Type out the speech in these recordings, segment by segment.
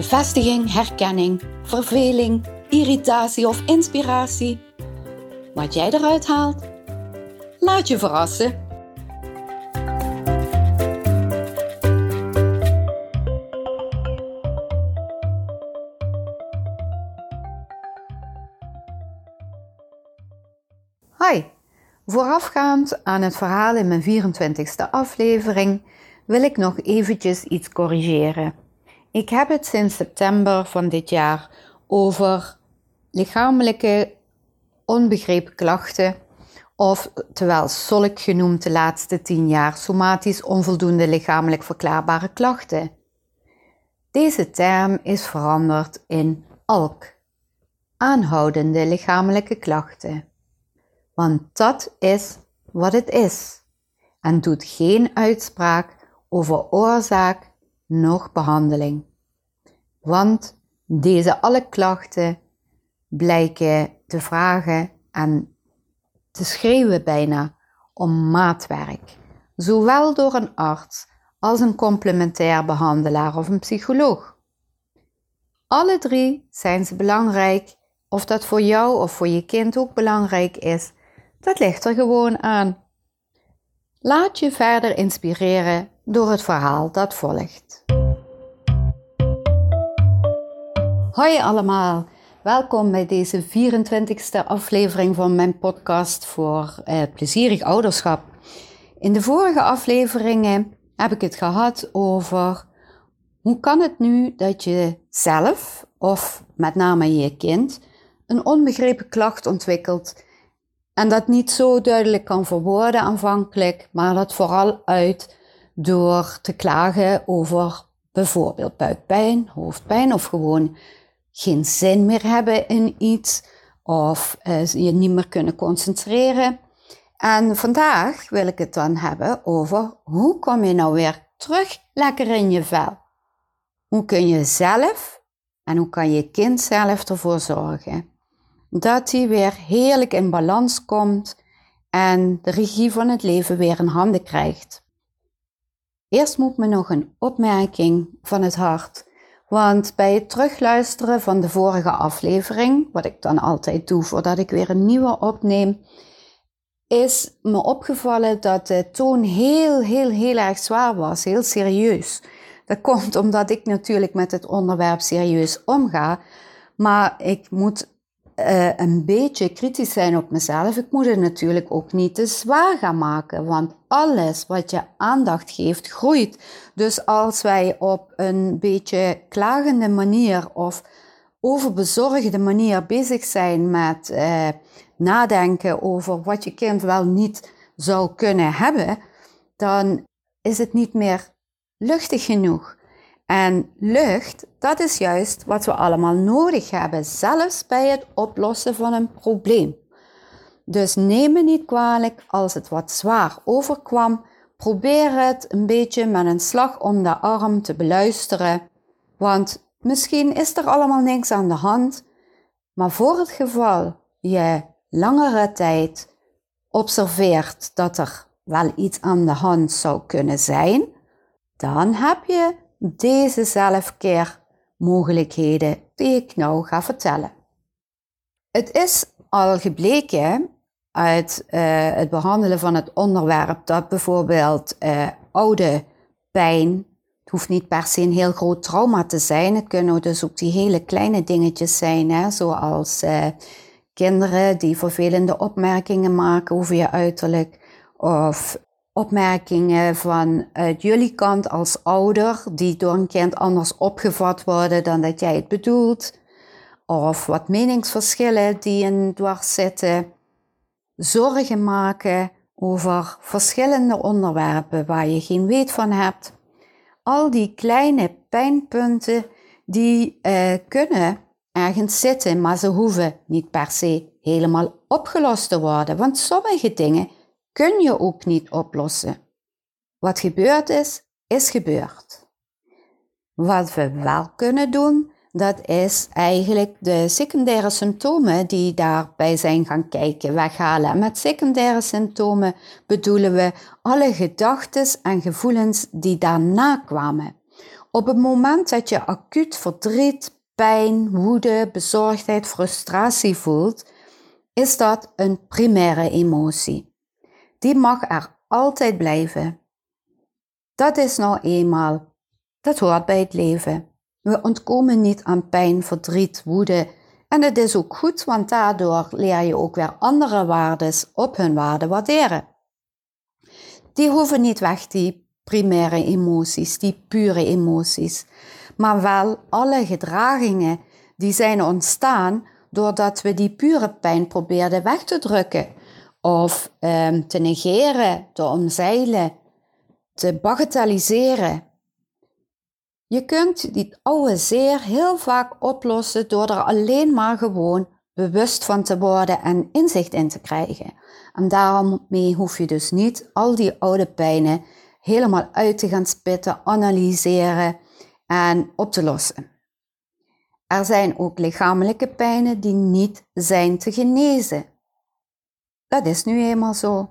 Bevestiging, herkenning, verveling, irritatie of inspiratie. Wat jij eruit haalt, laat je verrassen. Hi, voorafgaand aan het verhaal in mijn 24e aflevering wil ik nog eventjes iets corrigeren. Ik heb het sinds september van dit jaar over lichamelijke onbegrepen klachten, of terwijl SOLK genoemd de laatste tien jaar, somatisch onvoldoende lichamelijk verklaarbare klachten. Deze term is veranderd in ALK, aanhoudende lichamelijke klachten. Want dat is wat het is en doet geen uitspraak over oorzaak nog behandeling. Want deze alle klachten blijken te vragen en te schreeuwen bijna om maatwerk, zowel door een arts als een complementair behandelaar of een psycholoog. Alle drie zijn ze belangrijk. Of dat voor jou of voor je kind ook belangrijk is, dat ligt er gewoon aan. Laat je verder inspireren door het verhaal dat volgt. Hoi allemaal, welkom bij deze 24e aflevering van mijn podcast voor eh, plezierig ouderschap. In de vorige afleveringen heb ik het gehad over hoe kan het nu dat je zelf of met name je kind een onbegrepen klacht ontwikkelt en dat niet zo duidelijk kan verwoorden aanvankelijk, maar dat vooral uit door te klagen over bijvoorbeeld buikpijn, hoofdpijn of gewoon geen zin meer hebben in iets of uh, je niet meer kunnen concentreren. En vandaag wil ik het dan hebben over hoe kom je nou weer terug lekker in je vel? Hoe kun je zelf en hoe kan je kind zelf ervoor zorgen dat hij weer heerlijk in balans komt en de regie van het leven weer in handen krijgt? Eerst moet me nog een opmerking van het hart. Want bij het terugluisteren van de vorige aflevering, wat ik dan altijd doe voordat ik weer een nieuwe opneem, is me opgevallen dat de toon heel, heel, heel erg zwaar was, heel serieus. Dat komt omdat ik natuurlijk met het onderwerp serieus omga, maar ik moet uh, een beetje kritisch zijn op mezelf. Ik moet het natuurlijk ook niet te zwaar gaan maken, want alles wat je aandacht geeft, groeit. Dus als wij op een beetje klagende manier of overbezorgde manier bezig zijn met uh, nadenken over wat je kind wel niet zou kunnen hebben, dan is het niet meer luchtig genoeg. En lucht, dat is juist wat we allemaal nodig hebben, zelfs bij het oplossen van een probleem. Dus neem me niet kwalijk als het wat zwaar overkwam. Probeer het een beetje met een slag om de arm te beluisteren. Want misschien is er allemaal niks aan de hand. Maar voor het geval je langere tijd observeert dat er wel iets aan de hand zou kunnen zijn, dan heb je deze zelfkeermogelijkheden die ik nou ga vertellen. Het is al gebleken uit uh, het behandelen van het onderwerp dat bijvoorbeeld uh, oude pijn, het hoeft niet per se een heel groot trauma te zijn, het kunnen dus ook die hele kleine dingetjes zijn, hè, zoals uh, kinderen die vervelende opmerkingen maken over je uiterlijk, of opmerkingen vanuit jullie kant als ouder, die door een kind anders opgevat worden dan dat jij het bedoelt, of wat meningsverschillen die in dwars zitten, zorgen maken over verschillende onderwerpen waar je geen weet van hebt. Al die kleine pijnpunten die uh, kunnen ergens zitten, maar ze hoeven niet per se helemaal opgelost te worden, want sommige dingen kun je ook niet oplossen. Wat gebeurd is, is gebeurd. Wat we wel kunnen doen, dat is eigenlijk de secundaire symptomen die daarbij zijn gaan kijken, weghalen. En met secundaire symptomen bedoelen we alle gedachten en gevoelens die daarna kwamen. Op het moment dat je acuut verdriet, pijn, woede, bezorgdheid, frustratie voelt, is dat een primaire emotie. Die mag er altijd blijven. Dat is nou eenmaal, dat hoort bij het leven. We ontkomen niet aan pijn, verdriet, woede. En het is ook goed, want daardoor leer je ook weer andere waardes op hun waarde waarderen. Die hoeven niet weg, die primaire emoties, die pure emoties. Maar wel alle gedragingen die zijn ontstaan doordat we die pure pijn probeerden weg te drukken. Of um, te negeren, te omzeilen, te bagatelliseren. Je kunt die oude zeer heel vaak oplossen door er alleen maar gewoon bewust van te worden en inzicht in te krijgen. En daarmee hoef je dus niet al die oude pijnen helemaal uit te gaan spitten, analyseren en op te lossen. Er zijn ook lichamelijke pijnen die niet zijn te genezen. Dat is nu eenmaal zo.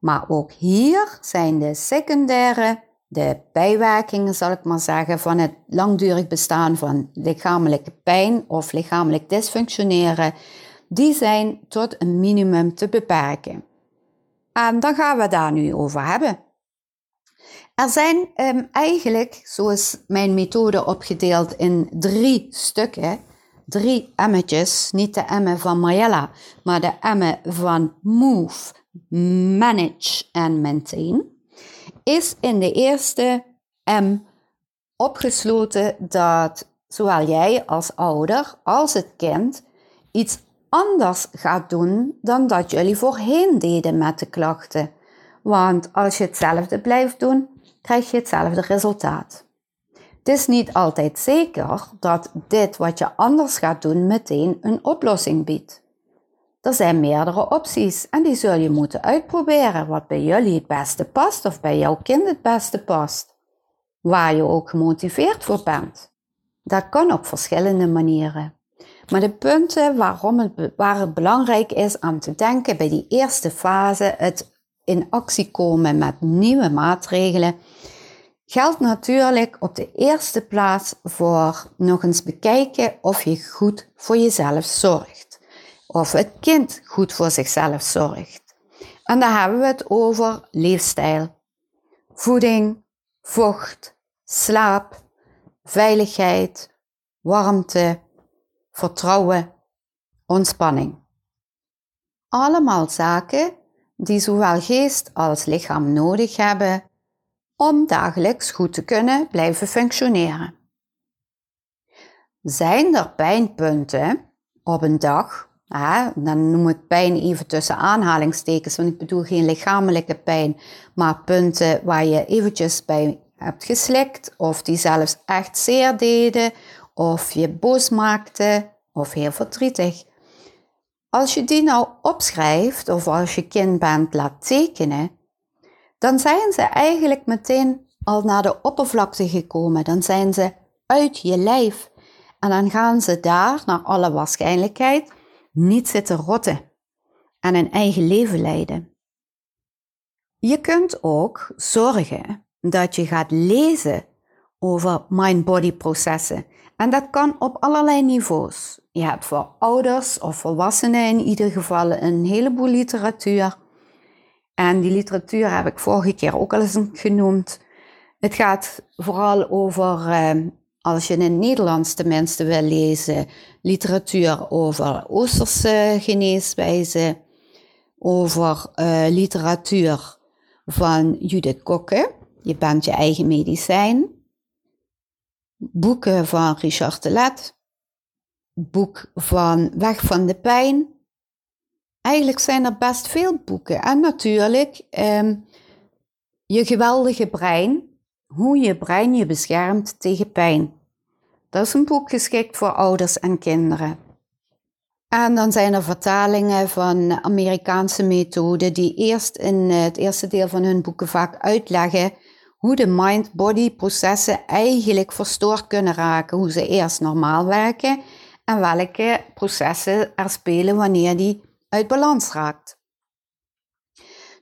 Maar ook hier zijn de secundaire de bijwerkingen, zal ik maar zeggen, van het langdurig bestaan van lichamelijke pijn of lichamelijk dysfunctioneren, die zijn tot een minimum te beperken. En dan gaan we daar nu over hebben. Er zijn um, eigenlijk, zo is mijn methode opgedeeld in drie stukken, drie emmetjes, niet de emme van Mayella, maar de emme van Move, Manage en Maintain is in de eerste M opgesloten dat zowel jij als ouder als het kind iets anders gaat doen dan dat jullie voorheen deden met de klachten. Want als je hetzelfde blijft doen, krijg je hetzelfde resultaat. Het is niet altijd zeker dat dit wat je anders gaat doen meteen een oplossing biedt. Er zijn meerdere opties en die zul je moeten uitproberen wat bij jullie het beste past of bij jouw kind het beste past. Waar je ook gemotiveerd voor bent. Dat kan op verschillende manieren. Maar de punten waarom het, waar het belangrijk is aan te denken bij die eerste fase, het in actie komen met nieuwe maatregelen, geldt natuurlijk op de eerste plaats voor nog eens bekijken of je goed voor jezelf zorgt of het kind goed voor zichzelf zorgt. En dan hebben we het over leefstijl, voeding, vocht, slaap, veiligheid, warmte, vertrouwen, ontspanning. Allemaal zaken die zowel geest als lichaam nodig hebben om dagelijks goed te kunnen blijven functioneren. Zijn er pijnpunten op een dag dan noem ik pijn even tussen aanhalingstekens, want ik bedoel geen lichamelijke pijn, maar punten waar je eventjes bij hebt geslikt, of die zelfs echt zeer deden, of je boos maakte, of heel verdrietig. Als je die nou opschrijft, of als je kind bent laat tekenen, dan zijn ze eigenlijk meteen al naar de oppervlakte gekomen. Dan zijn ze uit je lijf. En dan gaan ze daar, naar alle waarschijnlijkheid, niet zitten rotten en een eigen leven leiden. Je kunt ook zorgen dat je gaat lezen over mind-body processen. En dat kan op allerlei niveaus. Je hebt voor ouders of volwassenen in ieder geval een heleboel literatuur. En die literatuur heb ik vorige keer ook al eens genoemd. Het gaat vooral over ehm, als je in het Nederlands tenminste wil lezen, literatuur over Oosterse geneeswijze, over uh, literatuur van Judith Kokke, Je bent je eigen medicijn, boeken van Richard de Let, boek van Weg van de Pijn. Eigenlijk zijn er best veel boeken. En natuurlijk um, je geweldige brein, hoe je brein je beschermt tegen pijn. Dat is een boek geschikt voor ouders en kinderen. En dan zijn er vertalingen van Amerikaanse methoden die eerst in het eerste deel van hun boeken vaak uitleggen hoe de mind-body processen eigenlijk verstoord kunnen raken, hoe ze eerst normaal werken en welke processen er spelen wanneer die uit balans raakt.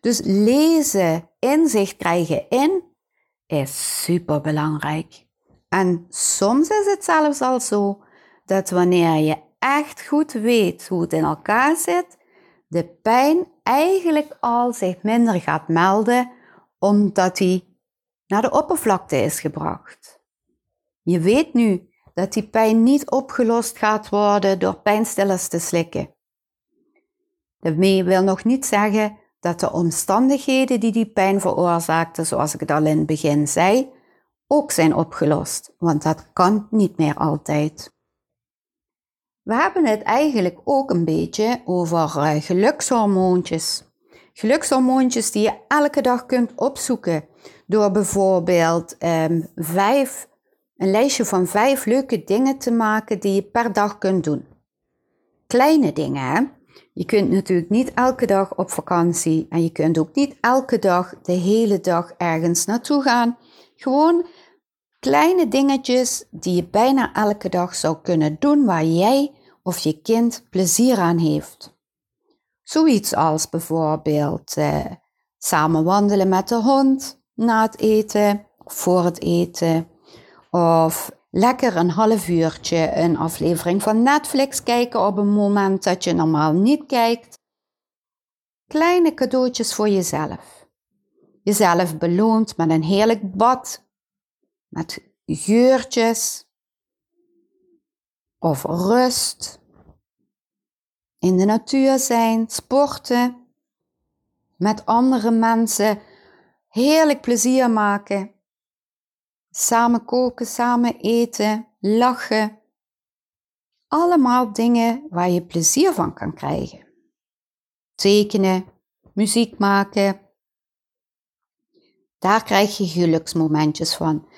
Dus lezen, inzicht krijgen in, is super belangrijk. En soms is het zelfs al zo dat wanneer je echt goed weet hoe het in elkaar zit, de pijn eigenlijk al zich minder gaat melden, omdat die naar de oppervlakte is gebracht. Je weet nu dat die pijn niet opgelost gaat worden door pijnstillers te slikken. Daarmee wil nog niet zeggen dat de omstandigheden die die pijn veroorzaakten, zoals ik het al in het begin zei, ook zijn opgelost, want dat kan niet meer altijd. We hebben het eigenlijk ook een beetje over uh, gelukshormoontjes. Gelukshormoontjes die je elke dag kunt opzoeken door bijvoorbeeld um, vijf, een lijstje van vijf leuke dingen te maken die je per dag kunt doen. Kleine dingen, hè? Je kunt natuurlijk niet elke dag op vakantie en je kunt ook niet elke dag de hele dag ergens naartoe gaan. Gewoon kleine dingetjes die je bijna elke dag zou kunnen doen waar jij of je kind plezier aan heeft. Zoiets als bijvoorbeeld eh, samen wandelen met de hond na het eten, voor het eten, of lekker een half uurtje een aflevering van Netflix kijken op een moment dat je normaal niet kijkt. Kleine cadeautjes voor jezelf. Jezelf beloont met een heerlijk bad, met geurtjes of rust. In de natuur zijn, sporten, met andere mensen heerlijk plezier maken Samen koken, samen eten, lachen. Allemaal dingen waar je plezier van kan krijgen. Tekenen, muziek maken. Daar krijg je geluksmomentjes van.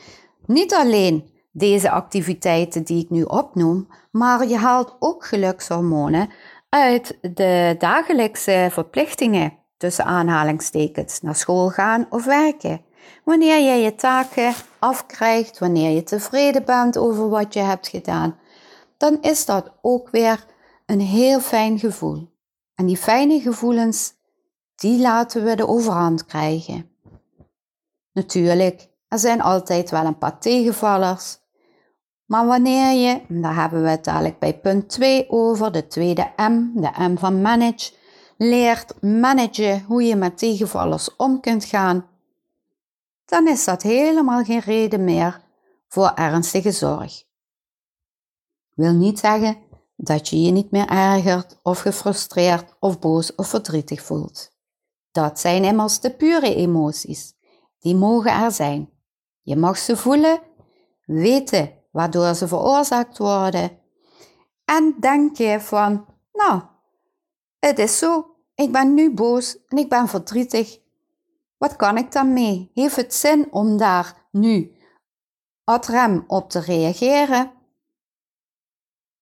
Niet alleen deze activiteiten die ik nu opnoem, maar je haalt ook gelukshormonen uit de dagelijkse verplichtingen tussen aanhalingstekens naar school gaan of werken. Wanneer jij je taken wanneer je tevreden bent over wat je hebt gedaan, dan is dat ook weer een heel fijn gevoel. En die fijne gevoelens, die laten we de overhand krijgen. Natuurlijk, er zijn altijd wel een paar tegenvallers. Maar wanneer je, daar hebben we het dadelijk bij punt 2 over, de tweede M, de M van manage, leert managen hoe je met tegenvallers om kunt gaan, dan is dat helemaal geen reden meer voor ernstige zorg. Wil niet zeggen dat je je niet meer ergert of gefrustreerd of boos of verdrietig voelt. Dat zijn immers de pure emoties. Die mogen er zijn. Je mag ze voelen, weten waardoor ze veroorzaakt worden en denken van, nou, het is zo, ik ben nu boos en ik ben verdrietig wat kan ik dan mee? Heeft het zin om daar nu ad rem op te reageren?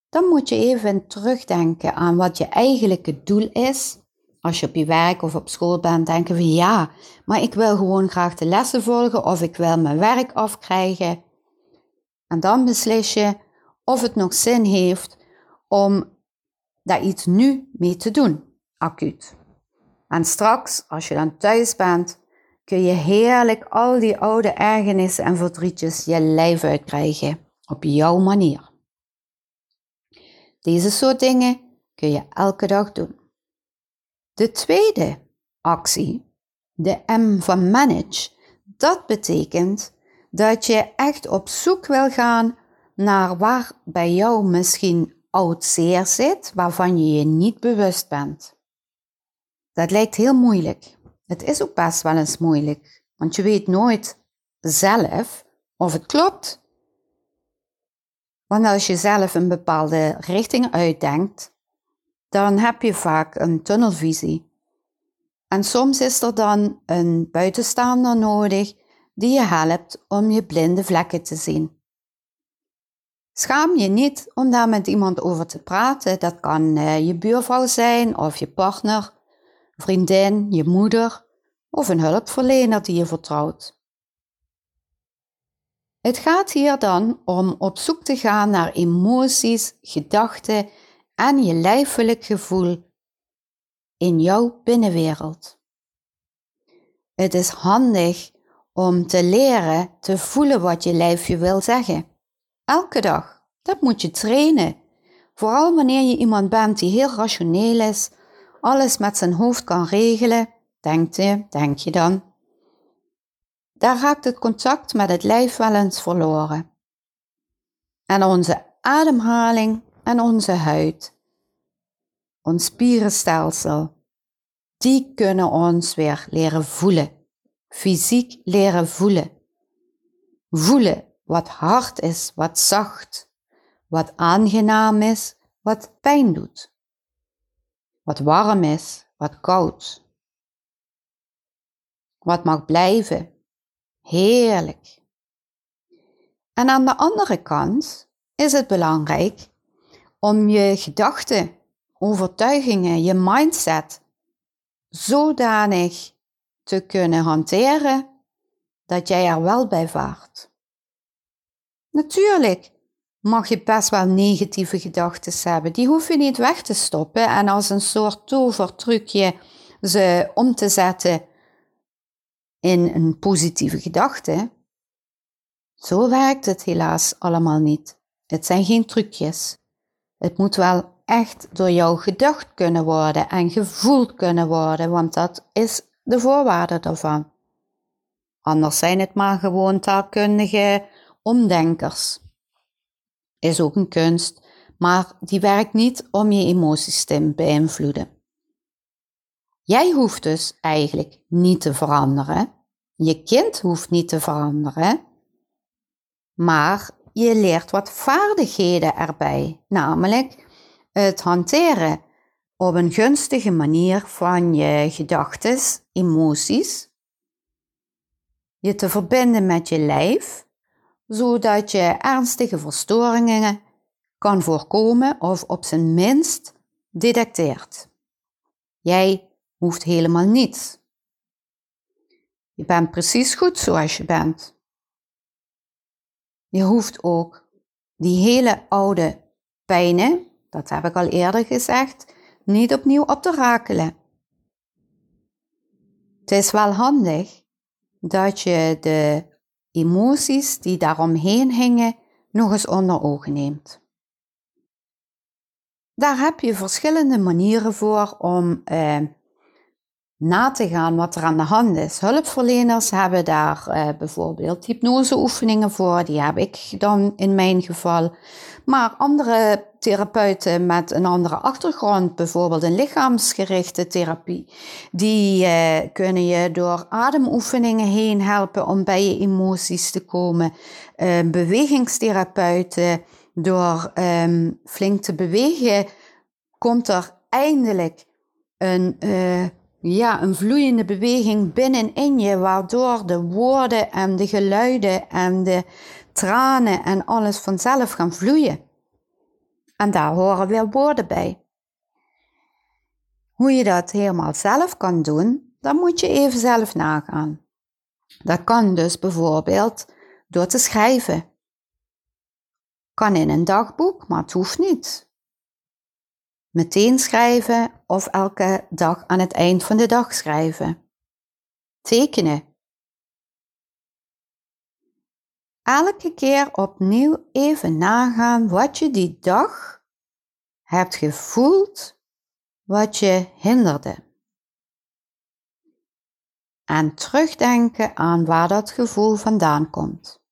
Dan moet je even terugdenken aan wat je eigenlijke doel is. Als je op je werk of op school bent, denken van ja, maar ik wil gewoon graag de lessen volgen of ik wil mijn werk afkrijgen. En dan beslis je of het nog zin heeft om daar iets nu mee te doen, acuut. En straks, als je dan thuis bent, kun je heerlijk al die oude ergernissen en verdrietjes je lijf uitkrijgen op jouw manier. Deze soort dingen kun je elke dag doen. De tweede actie, de M van manage, dat betekent dat je echt op zoek wil gaan naar waar bij jou misschien oud zeer zit, waarvan je je niet bewust bent. Dat lijkt heel moeilijk. Het is ook best wel eens moeilijk, want je weet nooit zelf of het klopt. Want als je zelf een bepaalde richting uitdenkt, dan heb je vaak een tunnelvisie. En soms is er dan een buitenstaander nodig die je helpt om je blinde vlekken te zien. Schaam je niet om daar met iemand over te praten. Dat kan uh, je buurvrouw zijn of je partner, vriendin, je moeder of een hulpverlener die je vertrouwt. Het gaat hier dan om op zoek te gaan naar emoties, gedachten en je lijfelijk gevoel in jouw binnenwereld. Het is handig om te leren te voelen wat je lijf je wil zeggen. Elke dag. Dat moet je trainen. Vooral wanneer je iemand bent die heel rationeel is, alles met zijn hoofd kan regelen, denkt je, denk je dan. Daar raakt het contact met het lijf wel eens verloren. En onze ademhaling en onze huid, ons spierenstelsel, die kunnen ons weer leren voelen. Fysiek leren voelen. Voelen wat hard is, wat zacht, wat aangenaam is, wat pijn doet. Wat warm is, wat koud. Wat mag blijven. Heerlijk. En aan de andere kant is het belangrijk om je gedachten, overtuigingen, je mindset zodanig te kunnen hanteren dat jij er wel bij vaart. Natuurlijk mag je best wel negatieve gedachten hebben. Die hoef je niet weg te stoppen en als een soort tovertrucje ze om te zetten in een positieve gedachte. Zo werkt het helaas allemaal niet. Het zijn geen trucjes. Het moet wel echt door jou gedacht kunnen worden en gevoeld kunnen worden, want dat is de voorwaarde daarvan. Anders zijn het maar gewoon taalkundige omdenkers. Is ook een kunst, maar die werkt niet om je emoties te beïnvloeden. Jij hoeft dus eigenlijk niet te veranderen. Je kind hoeft niet te veranderen. Maar je leert wat vaardigheden erbij, namelijk het hanteren op een gunstige manier van je gedachten, emoties, je te verbinden met je lijf, zodat je ernstige verstoringen kan voorkomen of op zijn minst detecteert. Jij hoeft helemaal niets. Je bent precies goed zoals je bent. Je hoeft ook die hele oude pijnen, dat heb ik al eerder gezegd, niet opnieuw op te rakelen. Het is wel handig dat je de emoties die daaromheen hingen nog eens onder ogen neemt. Daar heb je verschillende manieren voor om eh, na te gaan wat er aan de hand is. Hulpverleners hebben daar uh, bijvoorbeeld hypnoseoefeningen voor, die heb ik dan in mijn geval. Maar andere therapeuten met een andere achtergrond, bijvoorbeeld een lichaamsgerichte therapie, die uh, kunnen je door ademoefeningen heen helpen om bij je emoties te komen. Uh, bewegingstherapeuten, door um, flink te bewegen, komt er eindelijk een ja, een vloeiende beweging binnenin je, waardoor de woorden en de geluiden en de tranen en alles vanzelf gaan vloeien. En daar horen weer woorden bij. Hoe je dat helemaal zelf kan doen, dan moet je even zelf nagaan. Dat kan dus bijvoorbeeld door te schrijven. Kan in een dagboek, maar het hoeft niet meteen schrijven of elke dag aan het eind van de dag schrijven. Tekenen. Elke keer opnieuw even nagaan wat je die dag hebt gevoeld, wat je hinderde. En terugdenken aan waar dat gevoel vandaan komt.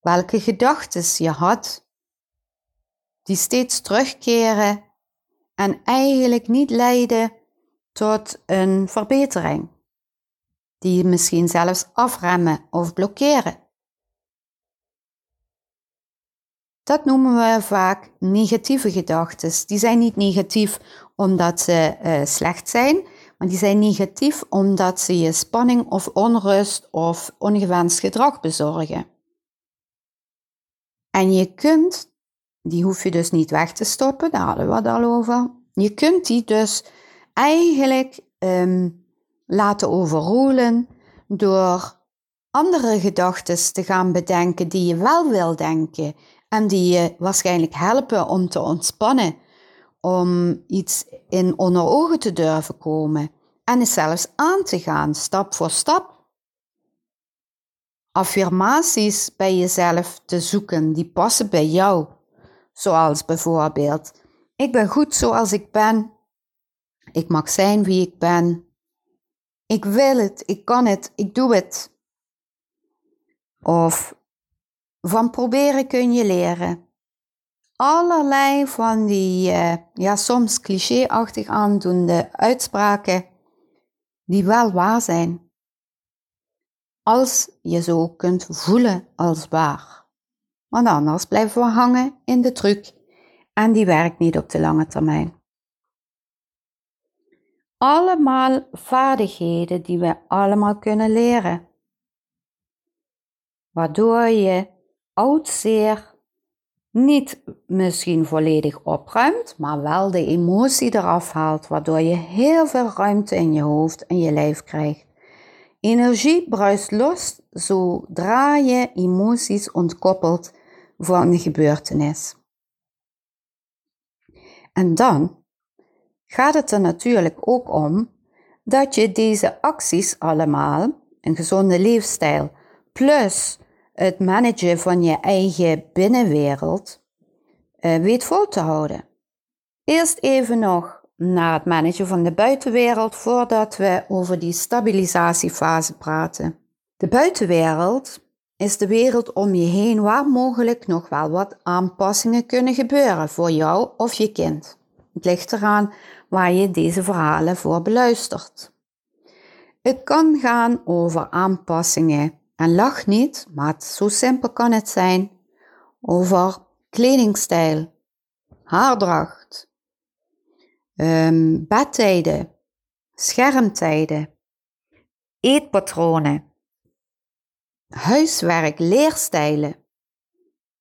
Welke gedachten je had die steeds terugkeren en eigenlijk niet leiden tot een verbetering, die je misschien zelfs afremmen of blokkeren. Dat noemen we vaak negatieve gedachten. Die zijn niet negatief omdat ze uh, slecht zijn, maar die zijn negatief omdat ze je spanning of onrust of ongewenst gedrag bezorgen. En je kunt, die hoef je dus niet weg te stoppen, daar hadden we het al over. Je kunt die dus eigenlijk ehm, laten overroelen door andere gedachten te gaan bedenken die je wel wil denken en die je waarschijnlijk helpen om te ontspannen, om iets in onder ogen te durven komen en het zelfs aan te gaan, stap voor stap. Affirmaties bij jezelf te zoeken die passen bij jou, zoals bijvoorbeeld: Ik ben goed zoals ik ben. Ik mag zijn wie ik ben. Ik wil het, ik kan het, ik doe het. Of van proberen kun je leren. Allerlei van die, uh, ja, soms clichéachtig aandoende uitspraken die wel waar zijn. Als je zo kunt voelen als waar. Want anders blijven we hangen in de truc en die werkt niet op de lange termijn. Allemaal vaardigheden die we allemaal kunnen leren. Waardoor je oud zeer niet misschien volledig opruimt, maar wel de emotie eraf haalt, waardoor je heel veel ruimte in je hoofd en je lijf krijgt. Energie bruist los zodra je emoties ontkoppelt van een gebeurtenis. En dan gaat het er natuurlijk ook om dat je deze acties allemaal, een gezonde leefstijl, plus het managen van je eigen binnenwereld uh, weet vol te houden. Eerst even nog naar het managen van de buitenwereld voordat we over die stabilisatiefase praten. De buitenwereld is de wereld om je heen waar mogelijk nog wel wat aanpassingen kunnen gebeuren voor jou of je kind. Het ligt eraan waar je deze verhalen voor beluistert. Het kan gaan over aanpassingen en lach niet, maar zo simpel kan het zijn over kledingstijl, haardracht, um, bedtijden, schermtijden, eetpatronen, huiswerk, leerstijlen.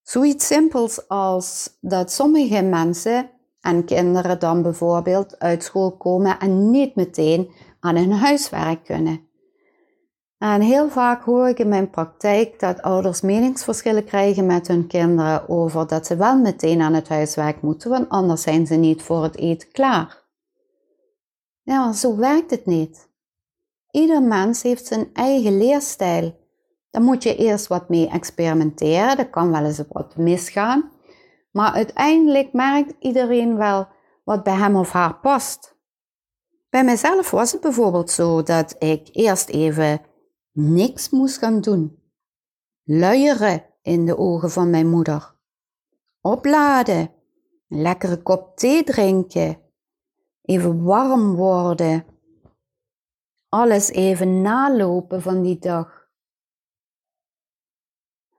Zoiets simpels als dat sommige mensen en kinderen dan bijvoorbeeld uit school komen en niet meteen aan hun huiswerk kunnen. En heel vaak hoor ik in mijn praktijk dat ouders meningsverschillen krijgen met hun kinderen over dat ze wel meteen aan het huiswerk moeten, want anders zijn ze niet voor het eten klaar. Ja, maar zo werkt het niet. Ieder mens heeft zijn eigen leerstijl. Daar moet je eerst wat mee experimenteren, dat kan wel eens wat misgaan. Maar uiteindelijk merkt iedereen wel wat bij hem of haar past. Bij mezelf was het bijvoorbeeld zo dat ik eerst even niks moest gaan doen. Luieren in de ogen van mijn moeder. Opladen. Een lekkere kop thee drinken. Even warm worden. Alles even nalopen van die dag.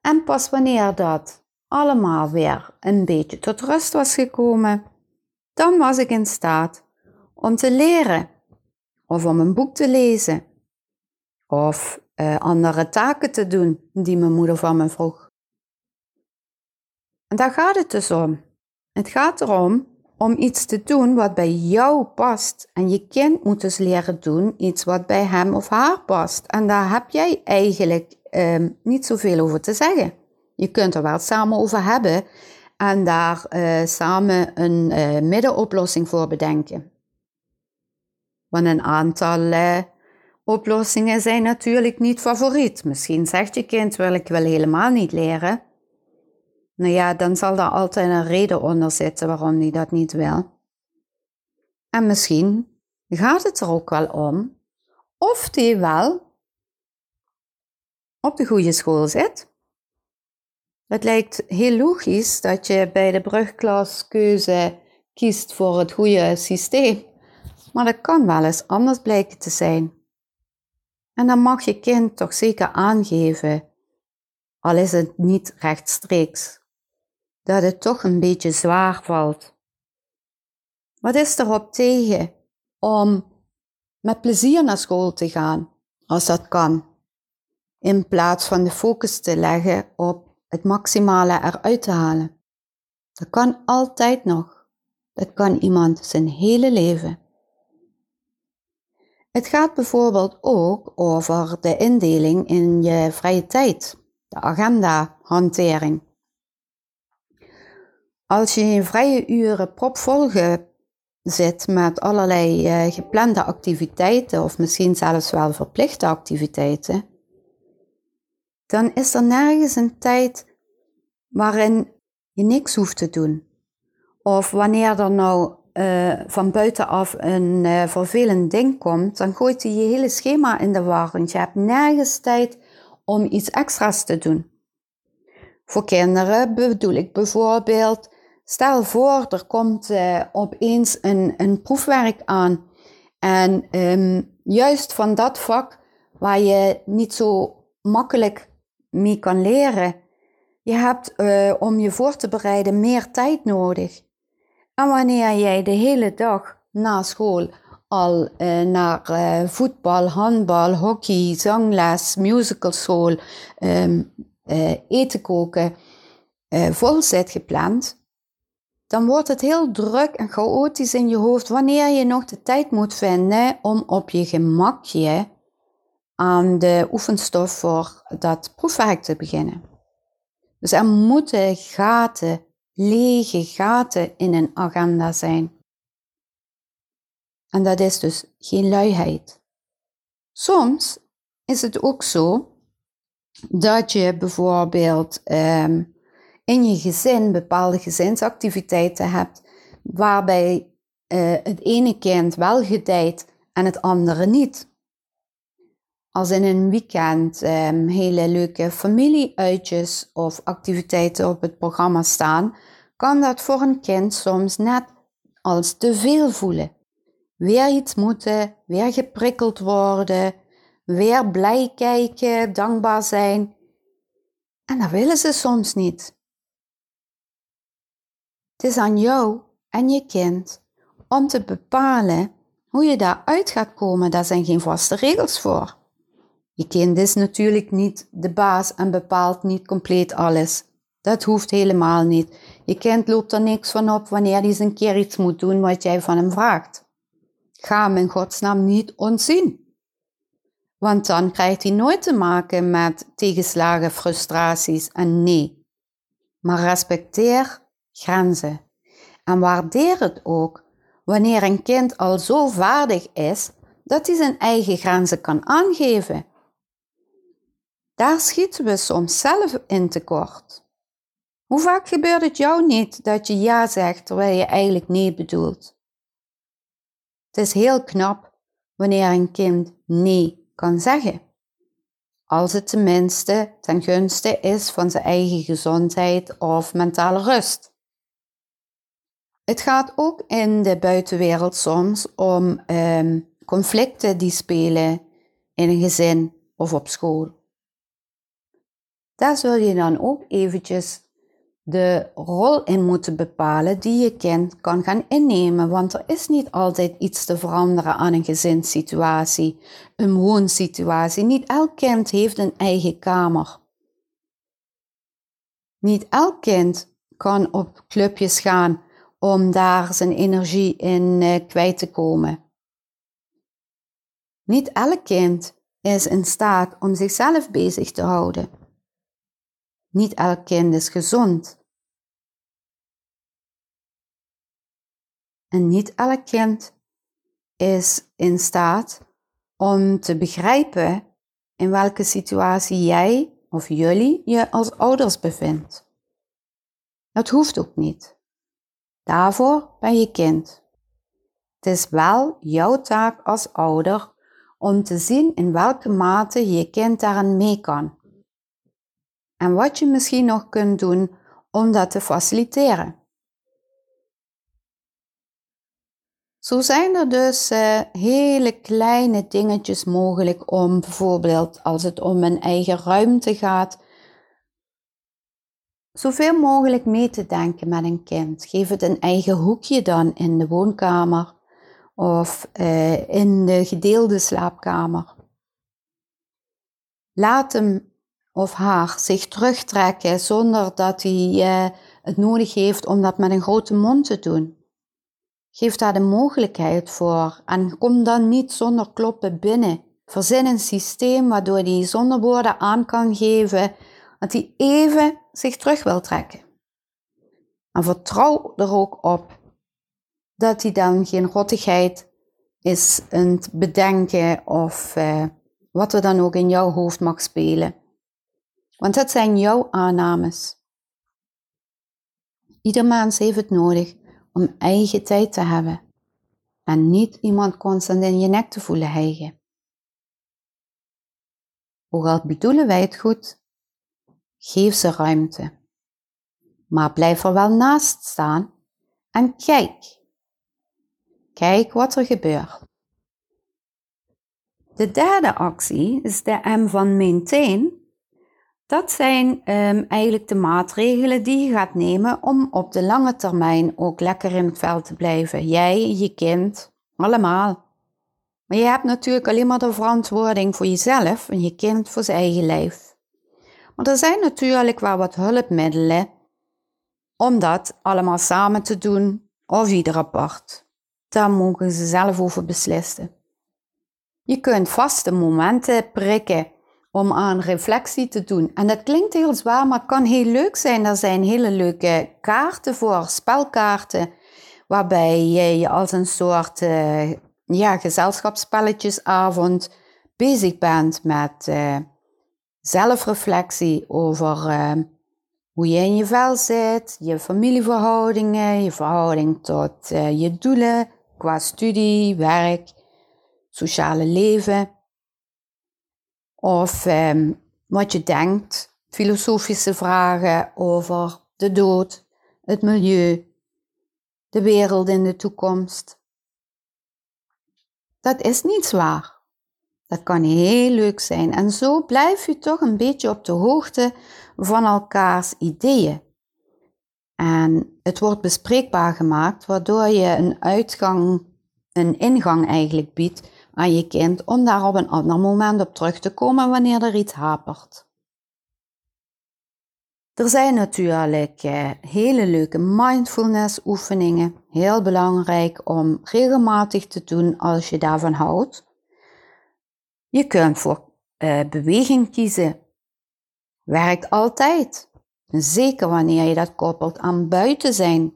En pas wanneer dat allemaal weer een beetje tot rust was gekomen, dan was ik in staat om te leren of om een boek te lezen of uh, andere taken te doen die mijn moeder van me vroeg. En daar gaat het dus om. Het gaat erom om iets te doen wat bij jou past. En je kind moet dus leren doen iets wat bij hem of haar past. En daar heb jij eigenlijk uh, niet zoveel over te zeggen. Je kunt er wel samen over hebben en daar uh, samen een uh, middenoplossing voor bedenken. Want een aantal Oplossingen zijn natuurlijk niet favoriet. Misschien zegt je kind wil ik wel helemaal niet leren. Nou ja, dan zal er altijd een reden onder zitten waarom hij dat niet wil. En misschien gaat het er ook wel om of die wel op de goede school zit. Het lijkt heel logisch dat je bij de brugklaskeuze kiest voor het goede systeem, maar dat kan wel eens anders blijken te zijn. En dan mag je kind toch zeker aangeven, al is het niet rechtstreeks, dat het toch een beetje zwaar valt. Wat is erop tegen om met plezier naar school te gaan, als dat kan, in plaats van de focus te leggen op het maximale eruit te halen. Dat kan altijd nog. Dat kan iemand zijn hele leven. Het gaat bijvoorbeeld ook over de indeling in je vrije tijd, de agenda-hantering. Als je in vrije uren propvol zit met allerlei uh, geplande activiteiten of misschien zelfs wel verplichte activiteiten, dan is er nergens een tijd waarin je niks hoeft te doen. Of wanneer er nou uh, van buitenaf een uh, vervelend ding komt, dan gooit hij je hele schema in de war. Want je hebt nergens tijd om iets extra's te doen. Voor kinderen bedoel ik bijvoorbeeld, stel voor er komt uh, opeens een, een proefwerk aan. En um, juist van dat vak waar je niet zo makkelijk mee kan leren. Je hebt om je voor te bereiden meer tijd nodig. En wanneer jij de hele dag na school al uh, naar uh, voetbal, handbal, hockey, zangles, musical school, um, uh, eten koken vol zit gepland, dan wordt het heel druk en chaotisch in je hoofd wanneer je nog de tijd moet vinden om op je gemakje aan de oefenstof voor dat proefwerk te beginnen. Dus er moeten gaten lege gaten in een agenda zijn. En dat is dus geen luiheid. Soms is het ook zo dat je bijvoorbeeld um, in je gezin bepaalde gezinsactiviteiten hebt waarbij uh, het ene kind wel gedijt en het andere niet. Als in een weekend um, hele leuke familieuitjes of activiteiten op het programma staan, kan dat voor een kind soms net als te veel voelen. Weer iets moeten, weer geprikkeld worden, weer blij kijken, dankbaar zijn. En dat willen ze soms niet. Het is aan jou en je kind om te bepalen hoe je daaruit gaat komen. Daar zijn geen vaste regels voor. Je kind is natuurlijk niet de baas en bepaalt niet compleet alles. Dat hoeft helemaal niet. Je kind loopt er niks van op wanneer hij eens een keer iets moet doen wat jij van hem vraagt. Ga hem in godsnaam niet ontzien. Want dan krijgt hij nooit te maken met tegenslagen, frustraties en nee. Maar respecteer grenzen. En waardeer het ook wanneer een kind al zo vaardig is dat hij zijn eigen grenzen kan aangeven. Daar schieten we soms zelf in tekort. Hoe vaak gebeurt het jou niet dat je ja zegt terwijl je eigenlijk nee bedoelt? Het is heel knap wanneer een kind nee kan zeggen. Als het tenminste ten gunste is van zijn eigen gezondheid of mentale rust. Het gaat ook in de buitenwereld soms om um, conflicten die spelen in een gezin of op school. Daar zul je dan ook eventjes de rol in moeten bepalen die je kind kan gaan innemen. Want er is niet altijd iets te veranderen aan een gezinssituatie, een woonsituatie. Niet elk kind heeft een eigen kamer. Niet elk kind kan op clubjes gaan om daar zijn energie in uh, kwijt te komen. Niet elk kind is in staat om zichzelf bezig te houden. Niet elk kind is gezond. En niet elk kind is in staat om te begrijpen in welke situatie jij of jullie je als ouders bevindt. Dat hoeft ook niet. Daarvoor ben je kind. Het is wel jouw taak als ouder om te zien in welke mate je kind daarin mee kan en wat je misschien nog kunt doen om dat te faciliteren. Zo zijn er dus uh, hele kleine dingetjes mogelijk om bijvoorbeeld als het om een eigen ruimte gaat, zoveel mogelijk mee te denken met een kind. Geef het een eigen hoekje dan in de woonkamer of uh, in de gedeelde slaapkamer. Laat hem of haar zich terugtrekken zonder dat hij uh, het nodig heeft om dat met een grote mond te doen. Geef daar de mogelijkheid voor en kom dan niet zonder kloppen binnen. Verzin een systeem waardoor hij zonder woorden aan kan geven dat hij even zich terug wil trekken. En vertrouw er ook op dat hij dan geen rottigheid is aan het bedenken of uh, wat er dan ook in jouw hoofd mag spelen. Want dat zijn jouw aannames. Ieder mens heeft het nodig om eigen tijd te hebben en niet iemand constant in je nek te voelen hijgen. Al bedoelen wij het goed, geef ze ruimte. Maar blijf er wel naast staan en kijk. Kijk wat er gebeurt. De derde actie is de M van maintain dat zijn um, eigenlijk de maatregelen die je gaat nemen om op de lange termijn ook lekker in het veld te blijven. Jij, je kind, allemaal. Maar je hebt natuurlijk alleen maar de verantwoording voor jezelf en je kind voor zijn eigen lijf. Maar er zijn natuurlijk wel wat hulpmiddelen om dat allemaal samen te doen of ieder apart. Daar mogen ze zelf over beslissen. Je kunt vaste momenten prikken om aan reflectie te doen. En dat klinkt heel zwaar, maar het kan heel leuk zijn. Er zijn hele leuke kaarten voor, spelkaarten, waarbij je je als een soort uh, ja, gezelschapsspelletjesavond bezig bent met uh, zelfreflectie over uh, hoe je in je vel zit, je familieverhoudingen, je verhouding tot je doelen qua studie, werk, sociale leven. Of ehm, wat je denkt, filosofische vragen over de dood, het milieu, de wereld in de toekomst. Dat is niet zwaar. Dat kan heel leuk zijn. En zo blijf je toch een beetje op de hoogte van elkaars ideeën. En het wordt bespreekbaar gemaakt, waardoor je een uitgang, een ingang eigenlijk biedt aan je kind om daar op een ander moment op terug te komen wanneer er iets hapert. Er zijn natuurlijk eh, hele leuke mindfulness oefeningen, heel belangrijk om regelmatig te doen als je daarvan houdt. Je kunt voor uh, beweging kiezen. Werkt altijd. Zeker wanneer je dat koppelt aan buiten zijn.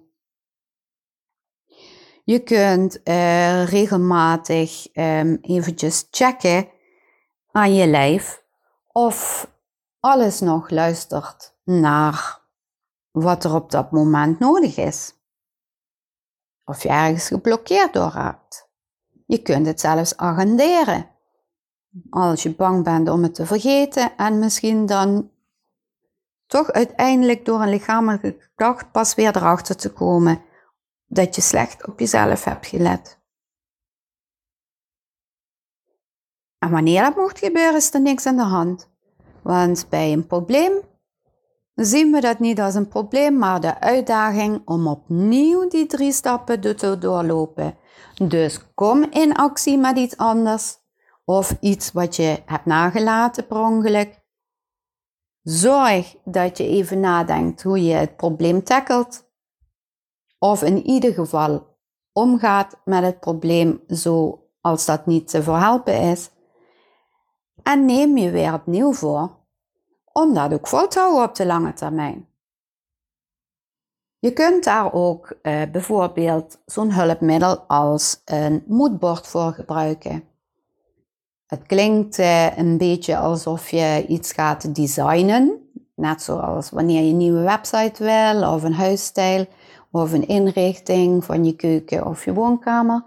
Je kunt uh, regelmatig um, eventjes checken aan je lijf of alles nog luistert naar wat er op dat moment nodig is. Of je ergens geblokkeerd door raakt. Je kunt het zelfs agenderen. Als je bang bent om het te vergeten en misschien dan toch uiteindelijk door een lichamelijke klacht pas weer erachter te komen dat je slecht op jezelf hebt gelet. En wanneer dat mocht gebeuren, is er niks aan de hand. Want bij een probleem zien we dat niet als een probleem, maar de uitdaging om opnieuw die drie stappen te doorlopen. Dus kom in actie met iets anders of iets wat je hebt nagelaten per ongeluk. Zorg dat je even nadenkt hoe je het probleem tackelt of in ieder geval omgaat met het probleem zoals dat niet te verhelpen is. En neem je weer opnieuw voor om dat ook vol te houden op de lange termijn. Je kunt daar ook uh, bijvoorbeeld zo'n hulpmiddel als een moodboard voor gebruiken. Het klinkt uh, een beetje alsof je iets gaat designen, net zoals wanneer je een nieuwe website wil of een huisstijl of een inrichting van je keuken of je woonkamer.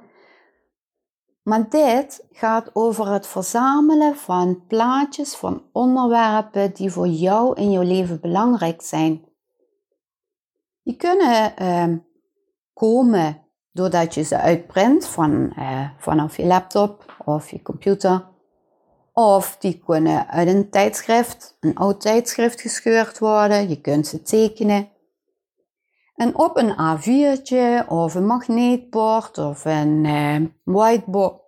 Maar dit gaat over het verzamelen van plaatjes van onderwerpen die voor jou in jouw leven belangrijk zijn. Die kunnen uh, komen doordat je ze uitprint van, uh, vanaf je laptop of je computer. Of die kunnen uit een tijdschrift, een oud tijdschrift gescheurd worden. Je kunt ze tekenen. En op een A4'tje of een magneetbord of een uh, whiteboard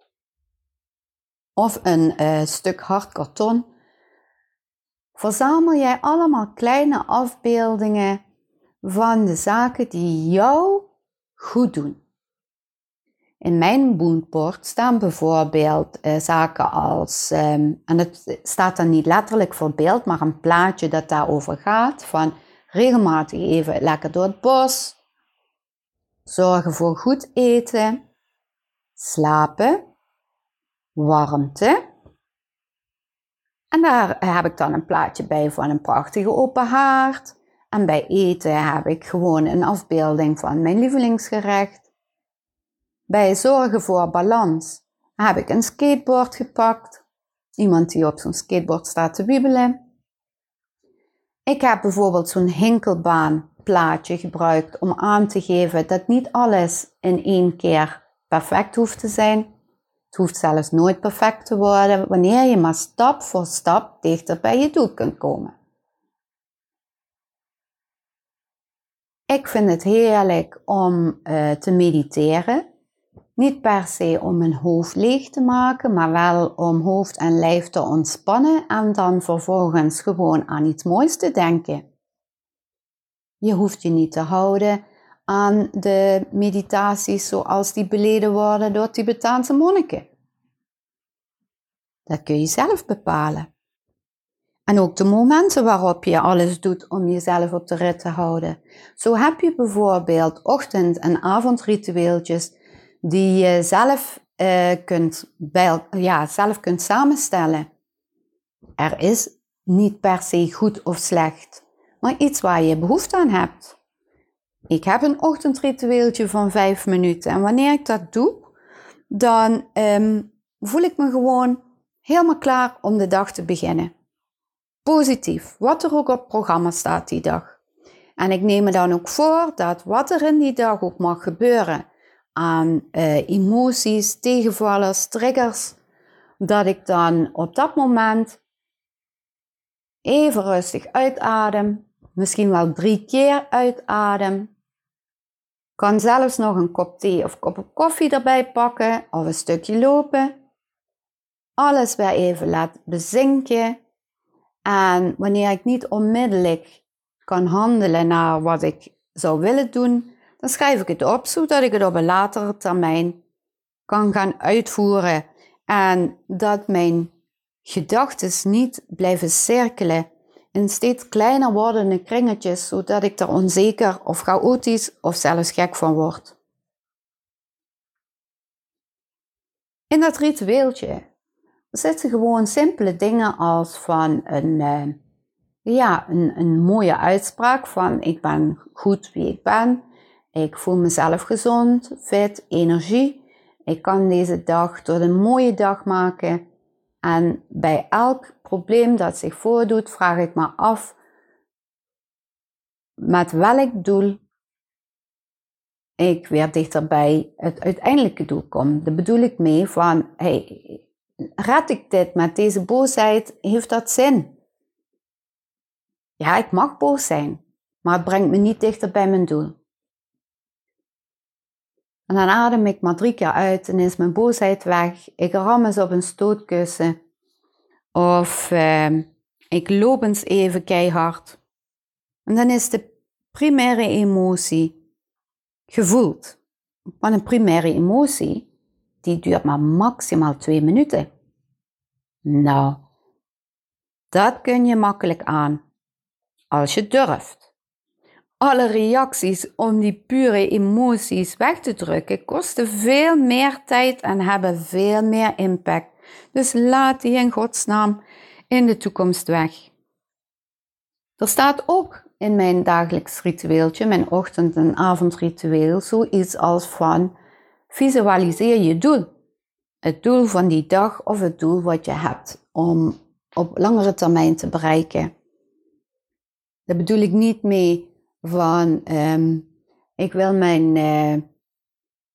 of een uh, stuk hard karton verzamel jij allemaal kleine afbeeldingen van de zaken die jou goed doen. In mijn moodboard staan bijvoorbeeld eh, zaken als, ehm, en het staat dan niet letterlijk verbeeld, maar een plaatje dat daarover gaat, van regelmatig even lekker door het bos, zorgen voor goed eten, slapen, warmte. En daar heb ik dan een plaatje bij van een prachtige open haard. En bij eten heb ik gewoon een afbeelding van mijn lievelingsgerecht. Bij zorgen voor balans heb ik een skateboard gepakt. Iemand die op zo'n skateboard staat te wiebelen. Ik heb bijvoorbeeld zo'n hinkelbaan plaatje gebruikt om aan te geven dat niet alles in één keer perfect hoeft te zijn. Het hoeft zelfs nooit perfect te worden wanneer je maar stap voor stap dichter bij je doel kunt komen. Ik vind het heerlijk om uh, te mediteren. Niet per se om mijn hoofd leeg te maken, maar wel om hoofd en lijf te ontspannen en dan vervolgens gewoon aan iets moois te denken. Je hoeft je niet te houden aan de meditaties zoals die beleden worden door Tibetaanse monniken. Dat kun je zelf bepalen. En ook de momenten waarop je alles doet om jezelf op de rit te houden. Zo heb je bijvoorbeeld ochtend- en avondritueeltjes die je zelf, uh, kunt, bij, ja, zelf kunt samenstellen. Er is niet per se goed of slecht, maar iets waar je behoefte aan hebt. Ik heb een ochtendritueeltje van vijf minuten en wanneer ik dat doe, dan um, voel ik me gewoon helemaal klaar om de dag te beginnen. Positief, wat er ook op programma staat die dag. En ik neem me dan ook voor dat wat er in die dag ook mag gebeuren aan uh, emoties, tegenvallers, triggers, dat ik dan op dat moment even rustig uitadem, misschien wel drie keer uitadem. Kan zelfs nog een kop thee of kop koffie erbij pakken of een stukje lopen. Alles weer even laat bezinken en wanneer ik niet onmiddellijk kan handelen naar wat ik zou willen doen, dan schrijf ik het op zodat ik het op een latere termijn kan gaan uitvoeren. En dat mijn gedachten niet blijven cirkelen in steeds kleiner wordende kringetjes, zodat ik er onzeker of chaotisch of zelfs gek van word. In dat ritueeltje zitten gewoon simpele dingen als van een, uh, ja, een, een mooie uitspraak van ik ben goed wie ik ben. Ik voel mezelf gezond, fit, energie. Ik kan deze dag tot een mooie dag maken. En bij elk probleem dat zich voordoet, vraag ik me af met welk doel ik weer dichter bij het uiteindelijke doel kom. Daar bedoel ik mee van, hey, red ik dit met deze boosheid? Heeft dat zin? Ja, ik mag boos zijn, maar het brengt me niet dichter bij mijn doel. En dan adem ik maar drie keer uit en is mijn boosheid weg. Ik ram eens op een stootkussen. Of uh, ik loop eens even keihard. En dan is de primaire emotie gevoeld. Want een primaire emotie die duurt maar maximaal twee minuten. Nou, dat kun je makkelijk aan, als je durft. Alle reacties om die pure emoties weg te drukken kosten veel meer tijd en hebben veel meer impact. Dus laat die in godsnaam in de toekomst weg. Er staat ook in mijn dagelijks ritueeltje, mijn ochtend- en avondritueel, zoiets als van Visualiseer je doel. Het doel van die dag of het doel wat je hebt om op langere termijn te bereiken. Daar bedoel ik niet mee van um, ik wil mijn uh,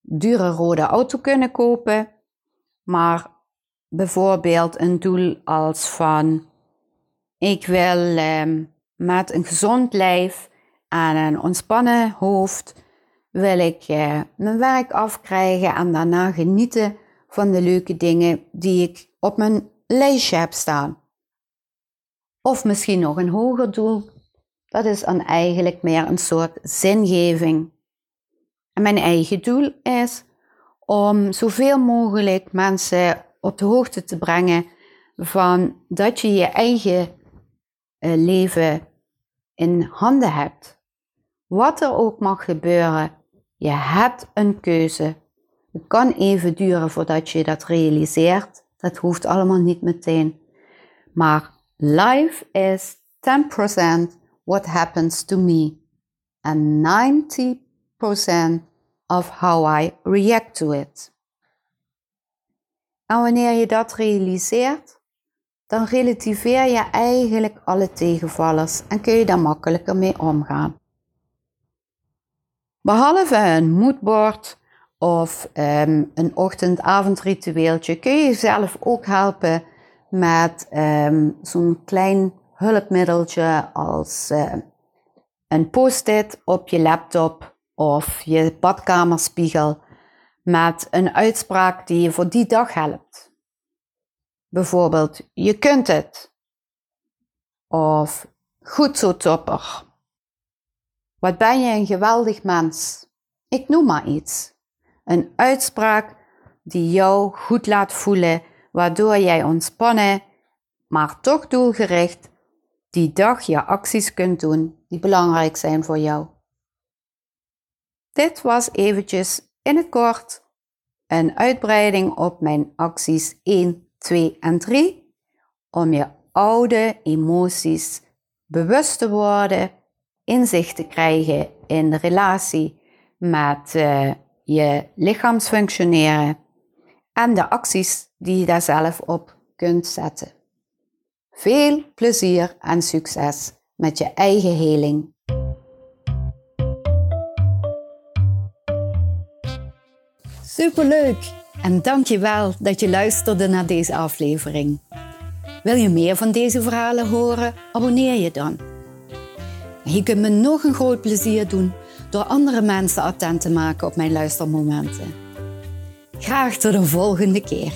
dure rode auto kunnen kopen, maar bijvoorbeeld een doel als van ik wil um, met een gezond lijf en een ontspannen hoofd wil ik uh, mijn werk afkrijgen en daarna genieten van de leuke dingen die ik op mijn lijstje heb staan. Of misschien nog een hoger doel. Dat is dan eigenlijk meer een soort zingeving. En mijn eigen doel is om zoveel mogelijk mensen op de hoogte te brengen van dat je je eigen eh, leven in handen hebt. Wat er ook mag gebeuren, je hebt een keuze. Het kan even duren voordat je dat realiseert. Dat hoeft allemaal niet meteen. Maar life is 10% what happens to me and 90% of how I react to it. En wanneer je dat realiseert, dan relativeer je eigenlijk alle tegenvallers en kun je daar makkelijker mee omgaan. Behalve een moodboard of um, een ochtend-avondritueeltje kun je jezelf ook helpen met um, zo'n klein hulpmiddeltje als uh, een post-it op je laptop of je badkamerspiegel met een uitspraak die je voor die dag helpt. Bijvoorbeeld, je kunt het. Of goed zo topper. Wat ben je een geweldig mens. Ik noem maar iets. Een uitspraak die jou goed laat voelen, waardoor jij ontspannen, maar toch doelgericht die dag je acties kunt doen die belangrijk zijn voor jou. Dit was eventjes in het kort een uitbreiding op mijn acties 1, 2 en 3 om je oude emoties bewust te worden, inzicht te krijgen in de relatie met uh, je lichaamsfunctioneren en de acties die je daar zelf op kunt zetten. Veel plezier en succes met je eigen heling. Superleuk! En dankjewel dat je luisterde naar deze aflevering. Wil je meer van deze verhalen horen? Abonneer je dan. Je kunt me nog een groot plezier doen door andere mensen attent te maken op mijn luistermomenten. Graag tot de volgende keer.